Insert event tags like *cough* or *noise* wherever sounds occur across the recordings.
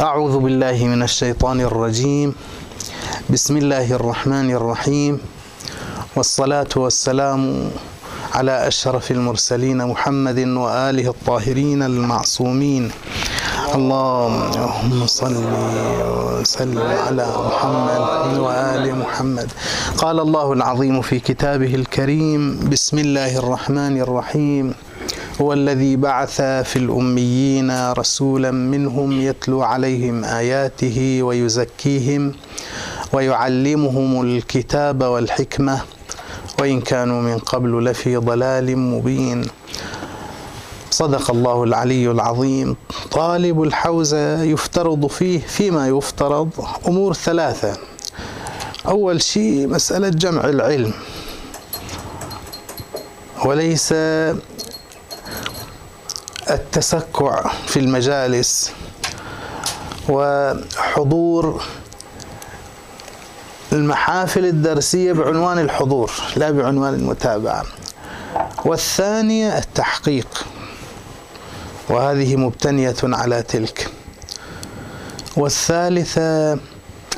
أعوذ بالله من الشيطان الرجيم. بسم الله الرحمن الرحيم. والصلاة والسلام على أشرف المرسلين محمد وآله الطاهرين المعصومين. اللهم صل وسلم على محمد وآل محمد. قال الله العظيم في كتابه الكريم بسم الله الرحمن الرحيم. هو الذي بعث في الأميين رسولا منهم يتلو عليهم آياته ويزكيهم ويعلمهم الكتاب والحكمة وإن كانوا من قبل لفي ضلال مبين. صدق الله العلي العظيم. طالب الحوزة يفترض فيه فيما يفترض أمور ثلاثة. أول شيء مسألة جمع العلم. وليس التسكع في المجالس وحضور المحافل الدرسية بعنوان الحضور لا بعنوان المتابعة. والثانية التحقيق وهذه مبتنية على تلك. والثالثة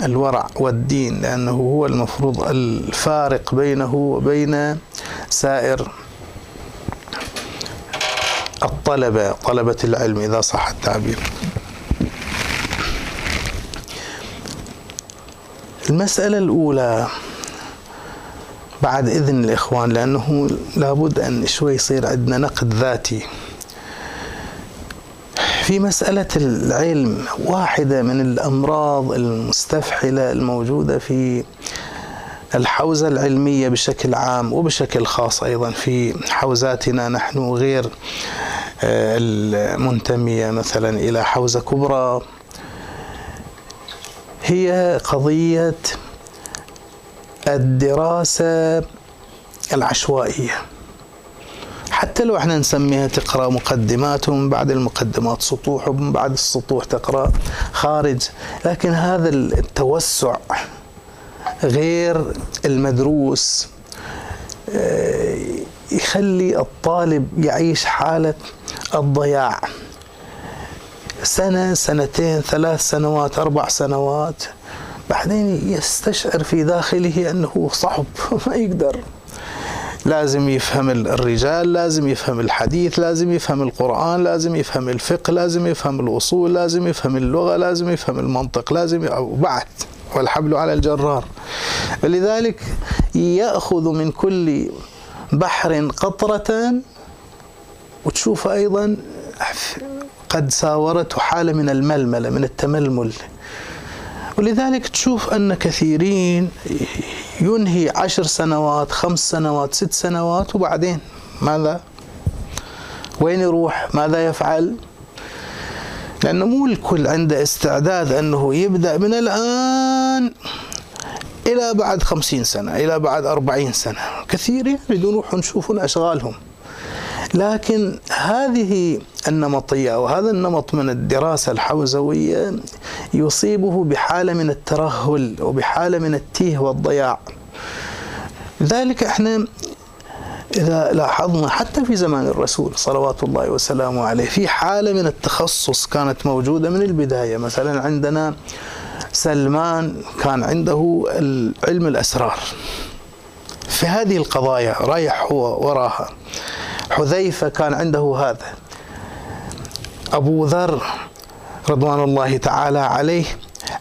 الورع والدين لأنه هو المفروض الفارق بينه وبين سائر الطلبة طلبة العلم إذا صح التعبير. المسألة الأولى بعد إذن الإخوان لأنه لابد أن شوي يصير عندنا نقد ذاتي. في مسألة العلم واحدة من الأمراض المستفحلة الموجودة في الحوزة العلمية بشكل عام وبشكل خاص أيضا في حوزاتنا نحن غير المنتمية مثلا إلى حوزة كبرى. هي قضية الدراسة العشوائية. حتى لو إحنا نسميها تقرأ مقدمات ومن بعد المقدمات سطوح ومن بعد السطوح تقرأ خارج. لكن هذا التوسع غير المدروس يخلي الطالب يعيش حالة الضياع. سنة سنتين ثلاث سنوات أربع سنوات. بعدين يستشعر في داخله أنه صعب *laughs* ما يقدر. لازم يفهم الرجال لازم يفهم الحديث لازم يفهم القرآن لازم يفهم الفقه لازم يفهم الأصول لازم يفهم اللغة لازم يفهم المنطق لازم وبعد والحبل على الجرار. لذلك يأخذ من كل بحر قطرة وتشوف أيضا قد ساورته حالة من الململة من التململ. ولذلك تشوف أن كثيرين ينهي عشر سنوات خمس سنوات ست سنوات وبعدين ماذا؟ وين يروح؟ ماذا يفعل؟ لأنه مو الكل عنده استعداد أنه يبدأ من الآن إلى بعد خمسين سنة إلى بعد أربعين سنة. كثير يريدون يروحون يشوفون أشغالهم. لكن هذه النمطية وهذا النمط من الدراسة الحوزوية يصيبه بحالة من الترهل وبحالة من التيه والضياع. لذلك إحنا إذا لاحظنا حتى في زمان الرسول صلوات الله وسلامه عليه في حالة من التخصص كانت موجودة من البداية. مثلا عندنا سلمان كان عنده علم الأسرار في هذه القضايا رايح هو وراها. حذيفة كان عنده هذا. أبو ذر رضوان الله تعالى عليه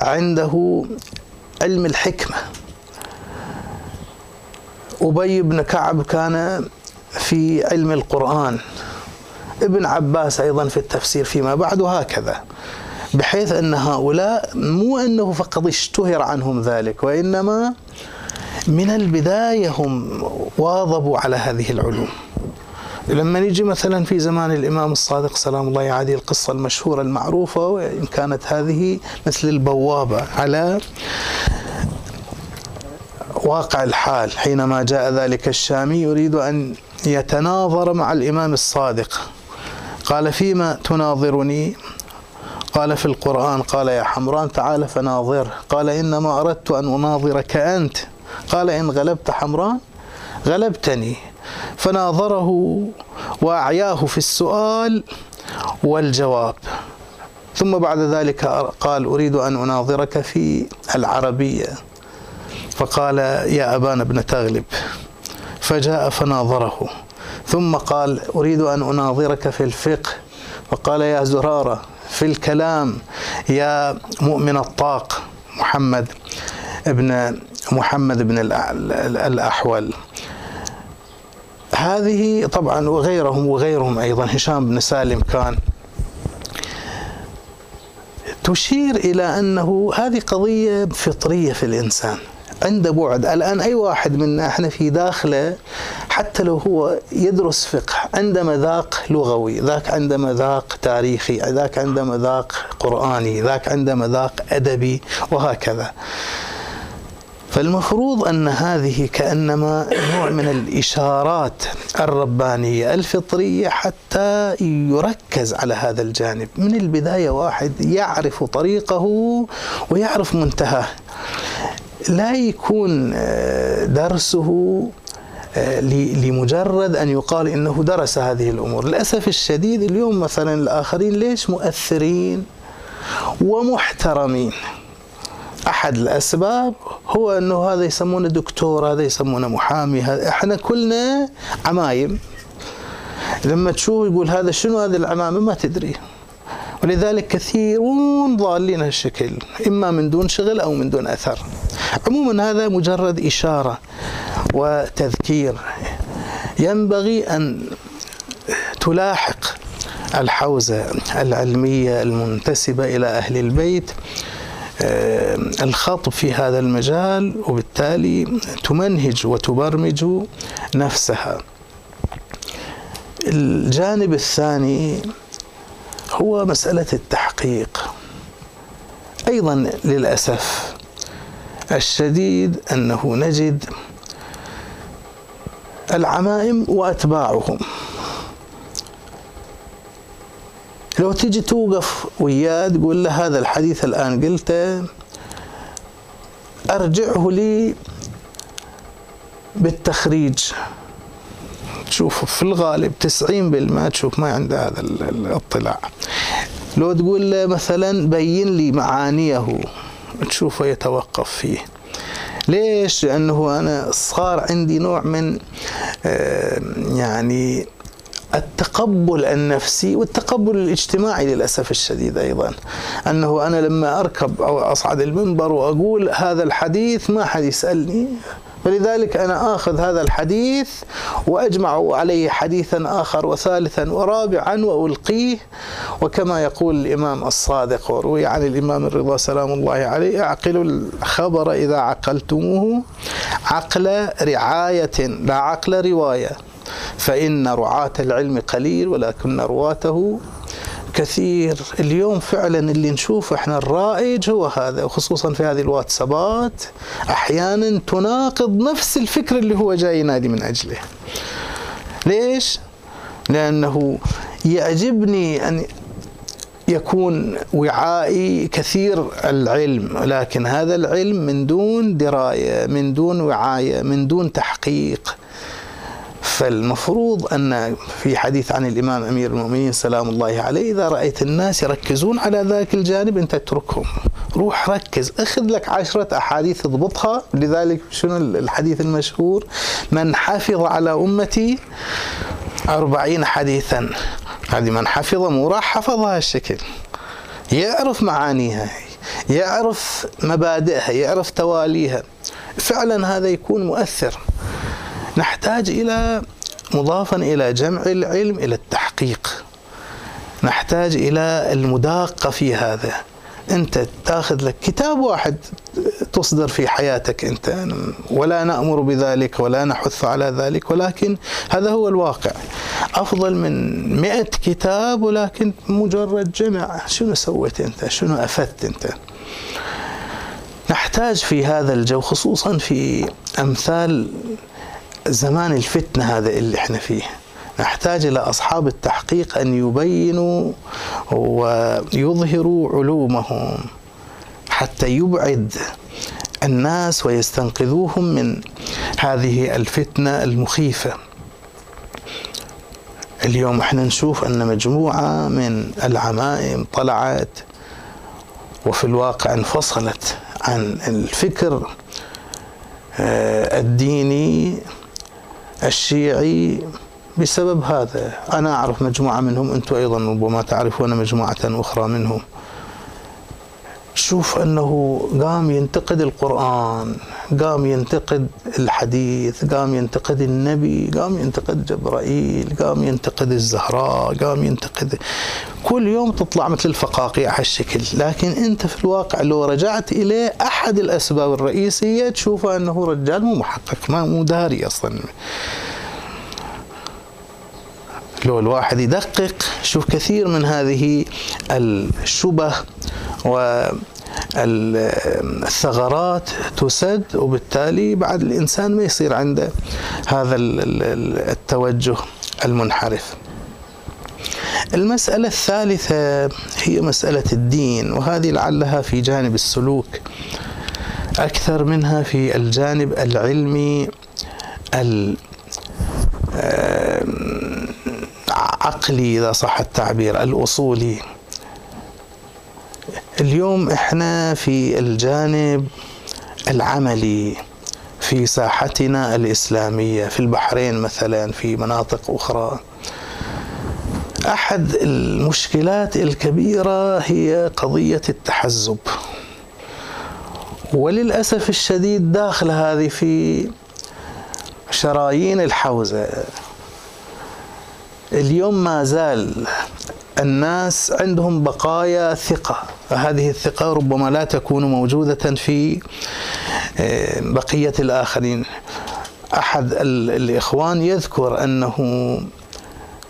عنده علم الحكمة. أبي بن كعب كان في علم القرآن. ابن عباس أيضا في التفسير فيما بعد وهكذا. بحيث أن هؤلاء مو أنه فقط اشتهر عنهم ذلك وإنما من البداية هم واظبوا على هذه العلوم. لما نيجي مثلا في زمان الإمام الصادق سلام الله عليه القصة المشهورة المعروفة وإن كانت هذه مثل البوابة على واقع الحال. حينما جاء ذلك الشامي يريد أن يتناظر مع الإمام الصادق. قال فيما تناظرني؟ قال في القرآن. قال يا حمران تعال فناظر. قال إنما أردت أن أناظرك أنت. قال إن غلبت حمران غلبتني. فناظره وأعياه في السؤال والجواب. ثم بعد ذلك قال أريد أن أناظرك في العربية. فقال يا أبان بن تغلب. فجاء فناظره. ثم قال أريد أن أناظرك في الفقه. فقال يا زرارة في الكلام يا مؤمن الطاق محمد ابن محمد بن الأحول. هذه طبعا وغيرهم وغيرهم أيضا. هشام بن سالم كان تشير إلى أنه هذه قضية فطرية في الإنسان عنده بعد. الآن أي واحد منا إحنا في داخله حتى لو هو يدرس فقه عنده مذاق لغوي ذاك عنده مذاق تاريخي ذاك عنده مذاق قرآني ذاك عنده مذاق أدبي وهكذا. فالمفروض أن هذه كأنما نوع من الإشارات الربانية الفطرية حتى يركز على هذا الجانب. من البداية واحد يعرف طريقه ويعرف منتهاه. لا يكون آه، درسه آه، لمجرد أن يقال إنه درس هذه الأمور. للأسف الشديد اليوم مثلا الآخرين ليش مؤثرين ومحترمين؟ أحد الأسباب هو أنه هذا يسمونه دكتور هذا يسمونه محامي هذا إحنا كلنا عمايم. لما تشوف يقول هذا شنو هذه العمامة؟ ما تدري. ولذلك كثيرون ضالين هالشكل إما من دون شغل أو من دون أثر. عموما هذا مجرد إشارة وتذكير. ينبغي أن تلاحق الحوزة العلمية المنتسبة إلى أهل البيت آه، الخطب في هذا المجال وبالتالي تمنهج وتبرمج نفسها. الجانب الثاني هو مسألة التحقيق. أيضا للأسف الشديد أنه نجد العمائم وأتباعهم. لو تجي توقف وياه تقول له هذا الحديث الآن قلته أرجعه لي بالتخريج. تشوف في الغالب 90% تشوف ما عنده هذا الاطلاع. لو تقول له مثلا بين لي معانيه تشوفه يتوقف فيه. ليش؟ لأنه أنا صار عندي نوع من يعني التقبل النفسي والتقبل الاجتماعي للأسف الشديد أيضا. أنه أنا لما أركب أو أصعد المنبر وأقول هذا الحديث ما حد يسألني فلذلك أنا آخذ هذا الحديث وأجمع عليه حديثا آخر وثالثا ورابعا وألقيه. وكما يقول الإمام الصادق وروي عن الإمام الرضا سلام الله عليه اعقلوا الخبر إذا عقلتموه عقل رعاية لا عقل رواية. فإن رعاة العلم قليل ولكن رواته كثير. اليوم فعلا اللي نشوفه إحنا الرائج هو هذا وخصوصا في هذه الواتسابات. أحيانا تناقض نفس الفكر اللي هو جاي ينادي من أجله. ليش؟ لأنه يعجبني أن يكون وعائي كثير العلم لكن هذا العلم من دون دراية من دون وعاية من دون تحقيق. فالمفروض أن في حديث عن الإمام أمير المؤمنين سلام الله عليه إذا رأيت الناس يركزون على ذاك الجانب أنت اتركهم. روح ركز أخذ لك عشرة أحاديث اضبطها. لذلك شنو الحديث المشهور؟ من حفظ على أمتي أربعين حديثا هذه من حفظ مو راح حفظها الشكل يعرف معانيها يعرف مبادئها يعرف تواليها. فعلا هذا يكون مؤثر. نحتاج إلى مضافا إلى جمع العلم إلى التحقيق. نحتاج إلى المداقة في هذا. أنت تأخذ لك كتاب واحد تصدر في حياتك أنت. ولا نأمر بذلك ولا نحث على ذلك ولكن هذا هو الواقع. أفضل من مئة كتاب ولكن مجرد جمع. شنو سويت أنت؟ شنو أفدت أنت؟ نحتاج في هذا الجو خصوصا في أمثال زمان الفتنة هذا اللي إحنا فيه. نحتاج إلى أصحاب التحقيق أن يبينوا ويظهروا علومهم حتى يبعد الناس ويستنقذوهم من هذه الفتنة المخيفة. اليوم إحنا نشوف أن مجموعة من العمائم طلعت وفي الواقع انفصلت عن الفكر آه، الديني الشيعي بسبب هذا. أنا أعرف مجموعة منهم أنتم أيضا ربما تعرفون مجموعة أخرى منهم. شوف أنه قام ينتقد القرآن قام ينتقد الحديث قام ينتقد النبي قام ينتقد جبرائيل قام ينتقد الزهراء قام ينتقد كل يوم تطلع مثل الفقاقيع هالشكل. لكن أنت في الواقع لو رجعت إليه أحد الأسباب الرئيسية تشوفه أنه رجال مو محقق ما مو داري أصلا. لو الواحد يدقق شوف كثير من هذه الشبه والثغرات تسد وبالتالي بعد الإنسان ما يصير عنده هذا التوجه المنحرف. المسألة الثالثة هي مسألة الدين وهذه لعلها في جانب السلوك أكثر منها في الجانب العلمي العقلي إذا صح التعبير الأصولي. اليوم إحنا في الجانب العملي في ساحتنا الإسلامية في البحرين مثلا في مناطق أخرى. أحد المشكلات الكبيرة هي قضية التحزب. وللأسف الشديد داخل هذه في شرايين الحوزة. اليوم ما زال الناس عندهم بقايا ثقة. هذه الثقة ربما لا تكون موجودة في آه، بقية الآخرين. أحد الإخوان يذكر أنه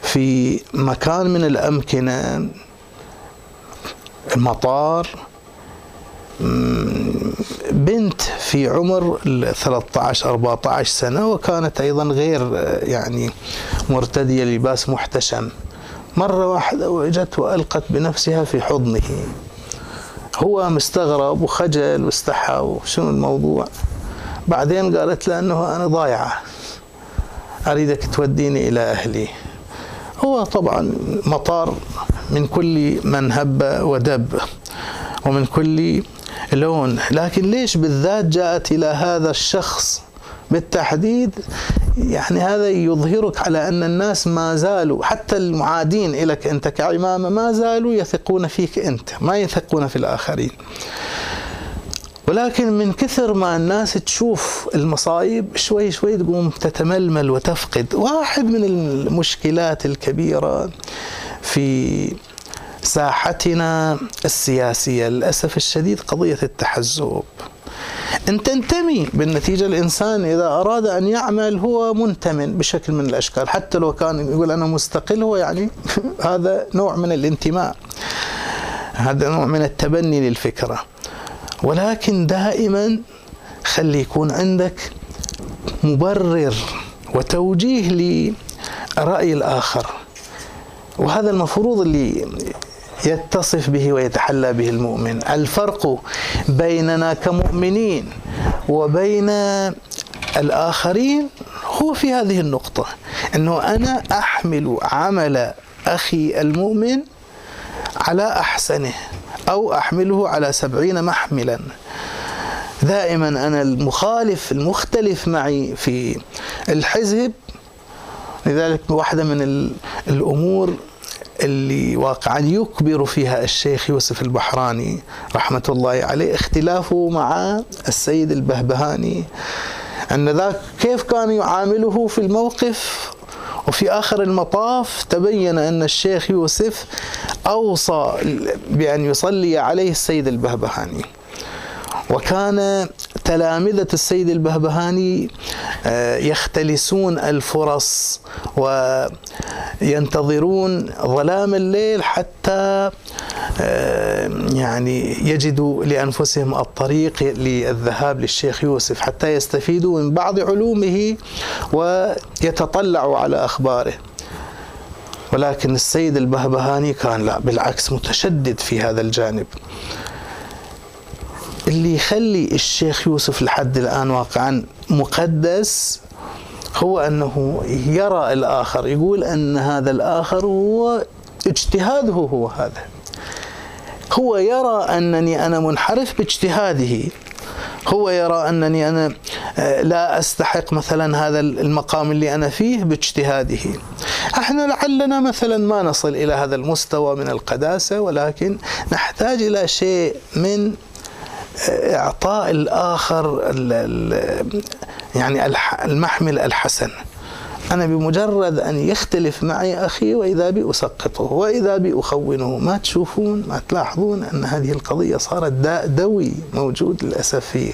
في مكان من الأمكنة المطار بنت في عمر 13 14 سنة وكانت أيضا غير يعني مرتدية لباس محتشم. مرة واحدة وجت وألقت بنفسها في حضنه. هو مستغرب وخجل واستحى وشنو الموضوع؟ بعدين قالت له أنه أنا ضايعة أريدك توديني إلى أهلي. هو طبعا مطار من كل من هب ودب ومن كل لون لكن ليش بالذات جاءت إلى هذا الشخص بالتحديد؟ يعني هذا يظهرك على أن الناس ما زالوا حتى المعادين لك أنت كعمامة ما زالوا يثقون فيك أنت ما يثقون في الآخرين. ولكن من كثر ما الناس تشوف المصايب شوي شوي تقوم تتململ وتفقد. واحد من المشكلات الكبيرة في ساحتنا السياسية للأسف الشديد قضية التحزب. أن تنتمي بالنتيجة الإنسان إذا أراد أن يعمل هو منتمن بشكل من الأشكال حتى لو كان يقول أنا مستقل هو يعني *laughs* هذا نوع من الانتماء. هذا نوع من التبني للفكرة. ولكن دائما خلي يكون عندك مبرر وتوجيه لرأي الآخر. وهذا المفروض اللي يتصف به ويتحلى به المؤمن. الفرق بيننا كمؤمنين وبين الآخرين هو في هذه النقطة أنه أنا أحمل عمل أخي المؤمن على أحسنه أو أحمله على سبعين محملا. دائما أنا المخالف المختلف معي في الحزب. لذلك واحدة من الأمور اللي واقعا يكبر فيها الشيخ يوسف البحراني رحمة الله عليه اختلافه مع السيد البهبهاني أن ذاك كيف كان يعامله في الموقف؟ وفي آخر المطاف تبين أن الشيخ يوسف أوصى بأن يصلي عليه السيد البهبهاني. وكان تلامذة السيد البهبهاني آه، يختلسون الفرص وينتظرون ظلام الليل حتى آه، يعني يجدوا لأنفسهم الطريق للذهاب للشيخ يوسف حتى يستفيدوا من بعض علومه ويتطلعوا على أخباره. ولكن السيد البهبهاني كان لا بالعكس متشدد في هذا الجانب. اللي يخلي الشيخ يوسف لحد الآن واقعا مقدس هو أنه يرى الآخر يقول أن هذا الآخر هو اجتهاده هو هذا. هو يرى أنني أنا منحرف باجتهاده. هو يرى أنني أنا آه، لا أستحق مثلا هذا المقام اللي أنا فيه باجتهاده. أحنا لعلنا مثلا ما نصل إلى هذا المستوى من القداسة ولكن نحتاج إلى شيء من آه، إعطاء الآخر يعني المحمل الحسن. أنا بمجرد أن يختلف معي أخي وإذا بي أسقطه وإذا بي أخونه ما تشوفون ما تلاحظون أن هذه القضية صارت داء دوي موجود للأسف فيه.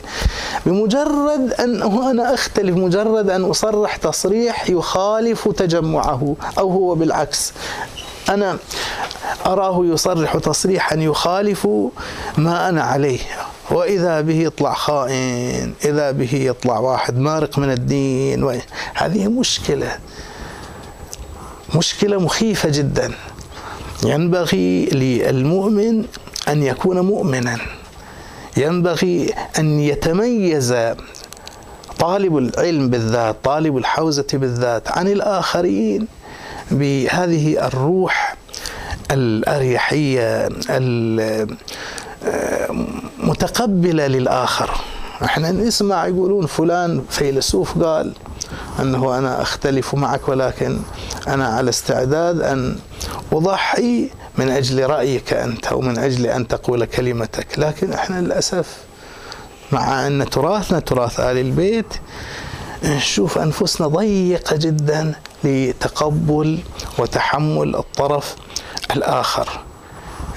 بمجرد أنه أنا أختلف مجرد أن أصرح تصريح يخالف تجمعه أو هو بالعكس. أنا أراه يصرح تصريحا يخالف ما أنا عليه وإذا به يطلع خائن إذا به يطلع واحد مارق من الدين هذه مشكلة مشكلة مخيفة جدا. ينبغي للمؤمن أن يكون مؤمنا. ينبغي أن يتميز طالب العلم بالذات طالب الحوزة بالذات عن الآخرين بهذه الروح الأريحية متقبلة للآخر. إحنا نسمع يقولون فلان فيلسوف قال أنه أنا أختلف معك ولكن أنا على استعداد أن أضحي من أجل رأيك أنت أو من أجل أن تقول كلمتك. لكن إحنا للأسف مع أن تراثنا تراث آل البيت نشوف أنفسنا ضيقة جدا لتقبل وتحمل الطرف الآخر.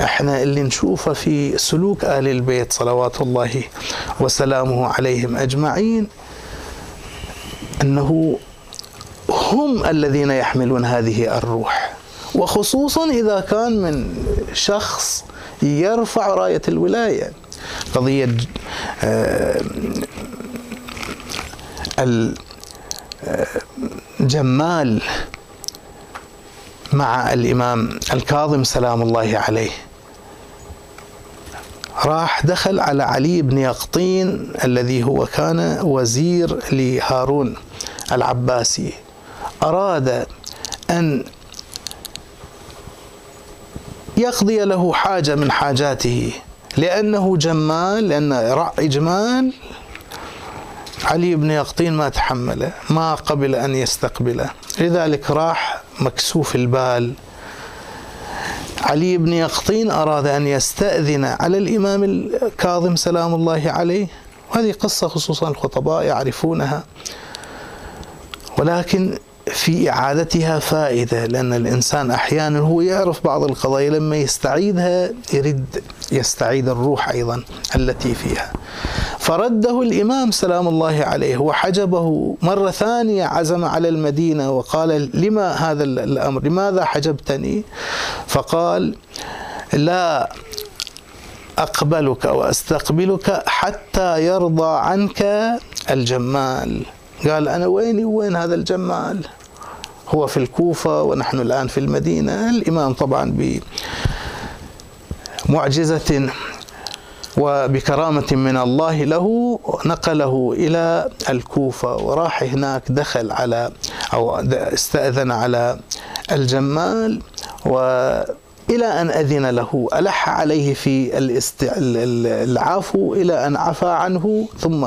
إحنا اللي نشوفه في سلوك آل البيت صلوات الله وسلامه عليهم أجمعين أنه هم الذين يحملون هذه الروح. وخصوصا إذا كان من شخص يرفع راية الولاية. قضية آه، الجمال مع الإمام الكاظم سلام الله عليه. راح دخل على علي بن يقطين الذي هو كان وزير لهارون العباسي. أراد أن يقضي له حاجة من حاجاته لأنه جمال لأن رأي جمال. علي بن يقطين ما تحمله ما قبل أن يستقبله. لذلك راح مكسوف البال علي بن يقطين أراد أن يستأذن على الإمام الكاظم سلام الله عليه. وهذه قصة خصوصا الخطباء يعرفونها. ولكن في إعادتها فائدة لأن الإنسان أحيانا هو يعرف بعض القضايا لما يستعيدها يرد يستعيد الروح أيضا التي فيها. فرده الإمام سلام الله عليه وحجبه مرة ثانية عزم على المدينة وقال لما هذا الأمر؟ لماذا حجبتني؟ فقال لا أقبلك وأستقبلك حتى يرضى عنك الجمال. قال أنا ويني وين هذا الجمال؟ هو في الكوفة ونحن الآن في المدينة. الإمام طبعا بمعجزة وبكرامة من الله له نقله إلى الكوفة وراح هناك دخل على أو استأذن على الجمال و إلى أن أذن له ألح عليه في العفو إلى أن عفى عنه ثم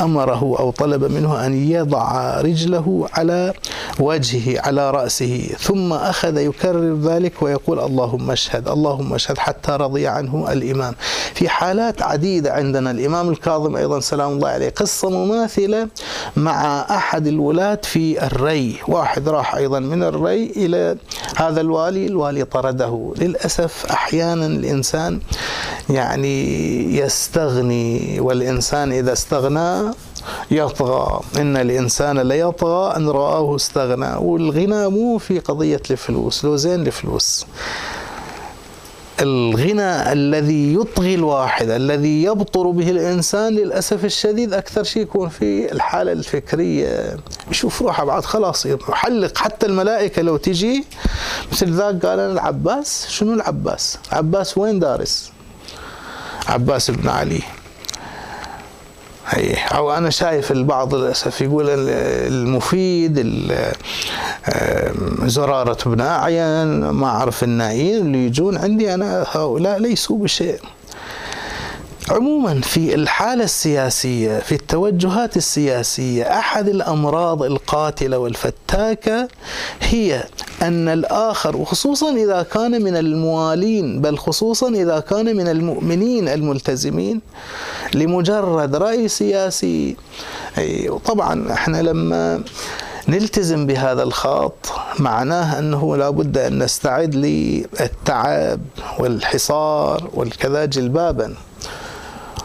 أمره أو طلب منه أن يضع رجله على وجهه على رأسه ثم أخذ يكرر ذلك ويقول اللهم اشهد اللهم اشهد حتى رضي عنه الإمام. في حالات عديدة عندنا الإمام الكاظم أيضا سلام الله عليه قصة مماثلة مع أحد الولاة في الري واحد راح أيضا من الري إلى هذا الوالي الوالي طرده. للأسف أحيانا الإنسان يعني يستغني والإنسان إذا استغنى يطغى. إن الإنسان ليطغى أن رآه استغنى. والغنى مو في قضية الفلوس لو زين الفلوس. الغنى الذي يطغي الواحد الذي يبطر به الإنسان للأسف الشديد أكثر شيء يكون في الحالة الفكرية. يشوف روحه بعد خلاص يحلق حتى الملائكة لو تجي. مثل ذاك قال أنا العباس شنو العباس؟ عباس وين دارس؟ عباس بن علي. هي أو أنا شايف البعض للأسف يقول المفيد زرارة بن أعين ما أعرف النائين اللي يجون عندي أنا هؤلاء ليسوا بشيء. عموما في الحالة السياسية في التوجهات السياسية أحد الأمراض القاتلة والفتاكة هي أن الآخر وخصوصا إذا كان من الموالين بل خصوصا إذا كان من المؤمنين الملتزمين لمجرد رأي سياسي. طبعا إحنا لما نلتزم بهذا الخط معناه أنه لابد أن نستعد للتعب والحصار والكذا جلبابا.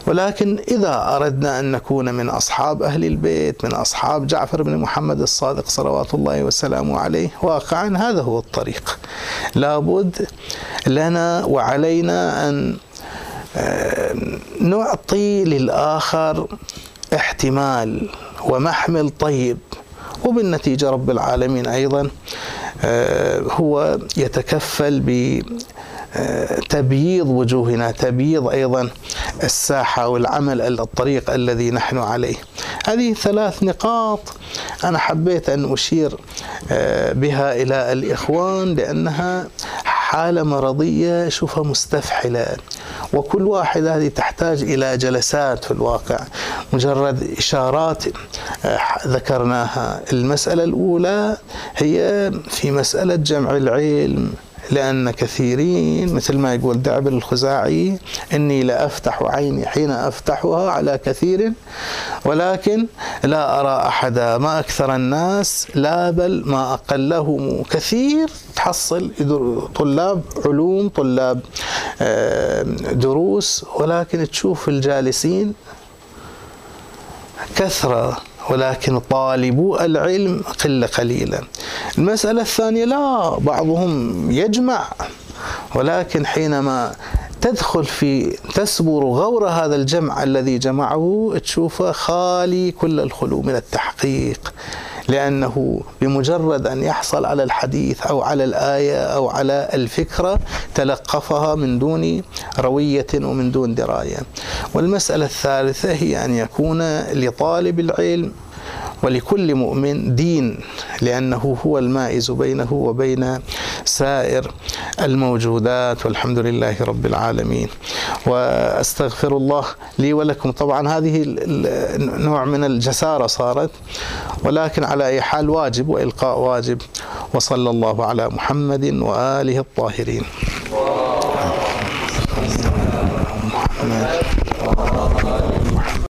ولكن إذا أردنا أن نكون من أصحاب أهل البيت من أصحاب جعفر بن محمد الصادق صلوات الله وسلامه عليه واقعا هذا هو الطريق. لابد لنا وعلينا أن آه، نعطي للآخر احتمال ومحمل طيب. وبالنتيجة رب العالمين أيضا آه، هو يتكفل ب تبييض وجوهنا تبييض أيضا الساحة والعمل الطريق الذي نحن عليه. هذه ثلاث نقاط أنا حبيت أن أشير آه، بها إلى الإخوان لأنها حالة مرضية شوفها مستفحلة. وكل واحدة هذه تحتاج إلى جلسات في الواقع. مجرد إشارات آه، ذكرناها. المسألة الأولى هي في مسألة جمع العلم. لأن كثيرين مثل ما يقول دعبل الخزاعي إني لأفتح عيني حين أفتحها على كثير ولكن لا أرى أحدا ما أكثر الناس لا بل ما أقلهم. كثير تحصل طلاب علوم طلاب دروس ولكن تشوف الجالسين كثرة. ولكن طالبو العلم قلة قليلة المسألة الثانية لا بعضهم يجمع ولكن حينما تدخل في تسبر غور هذا الجمع الذي جمعه تشوفه خالي كل الخلو من التحقيق. لأنه بمجرد أن يحصل على الحديث أو على الآية أو على الفكرة تلقفها من دون روية ومن دون دراية. والمسألة الثالثة هي أن يكون لطالب العلم ولكل مؤمن دين لأنه هو المائز بينه وبين سائر الموجودات والحمد لله رب العالمين. وأستغفر الله لي ولكم. طبعا هذه نوع من الجسارة صارت ولكن على أي حال واجب وإلقاء واجب. وصلى الله على محمد وآله الطاهرين. محمد.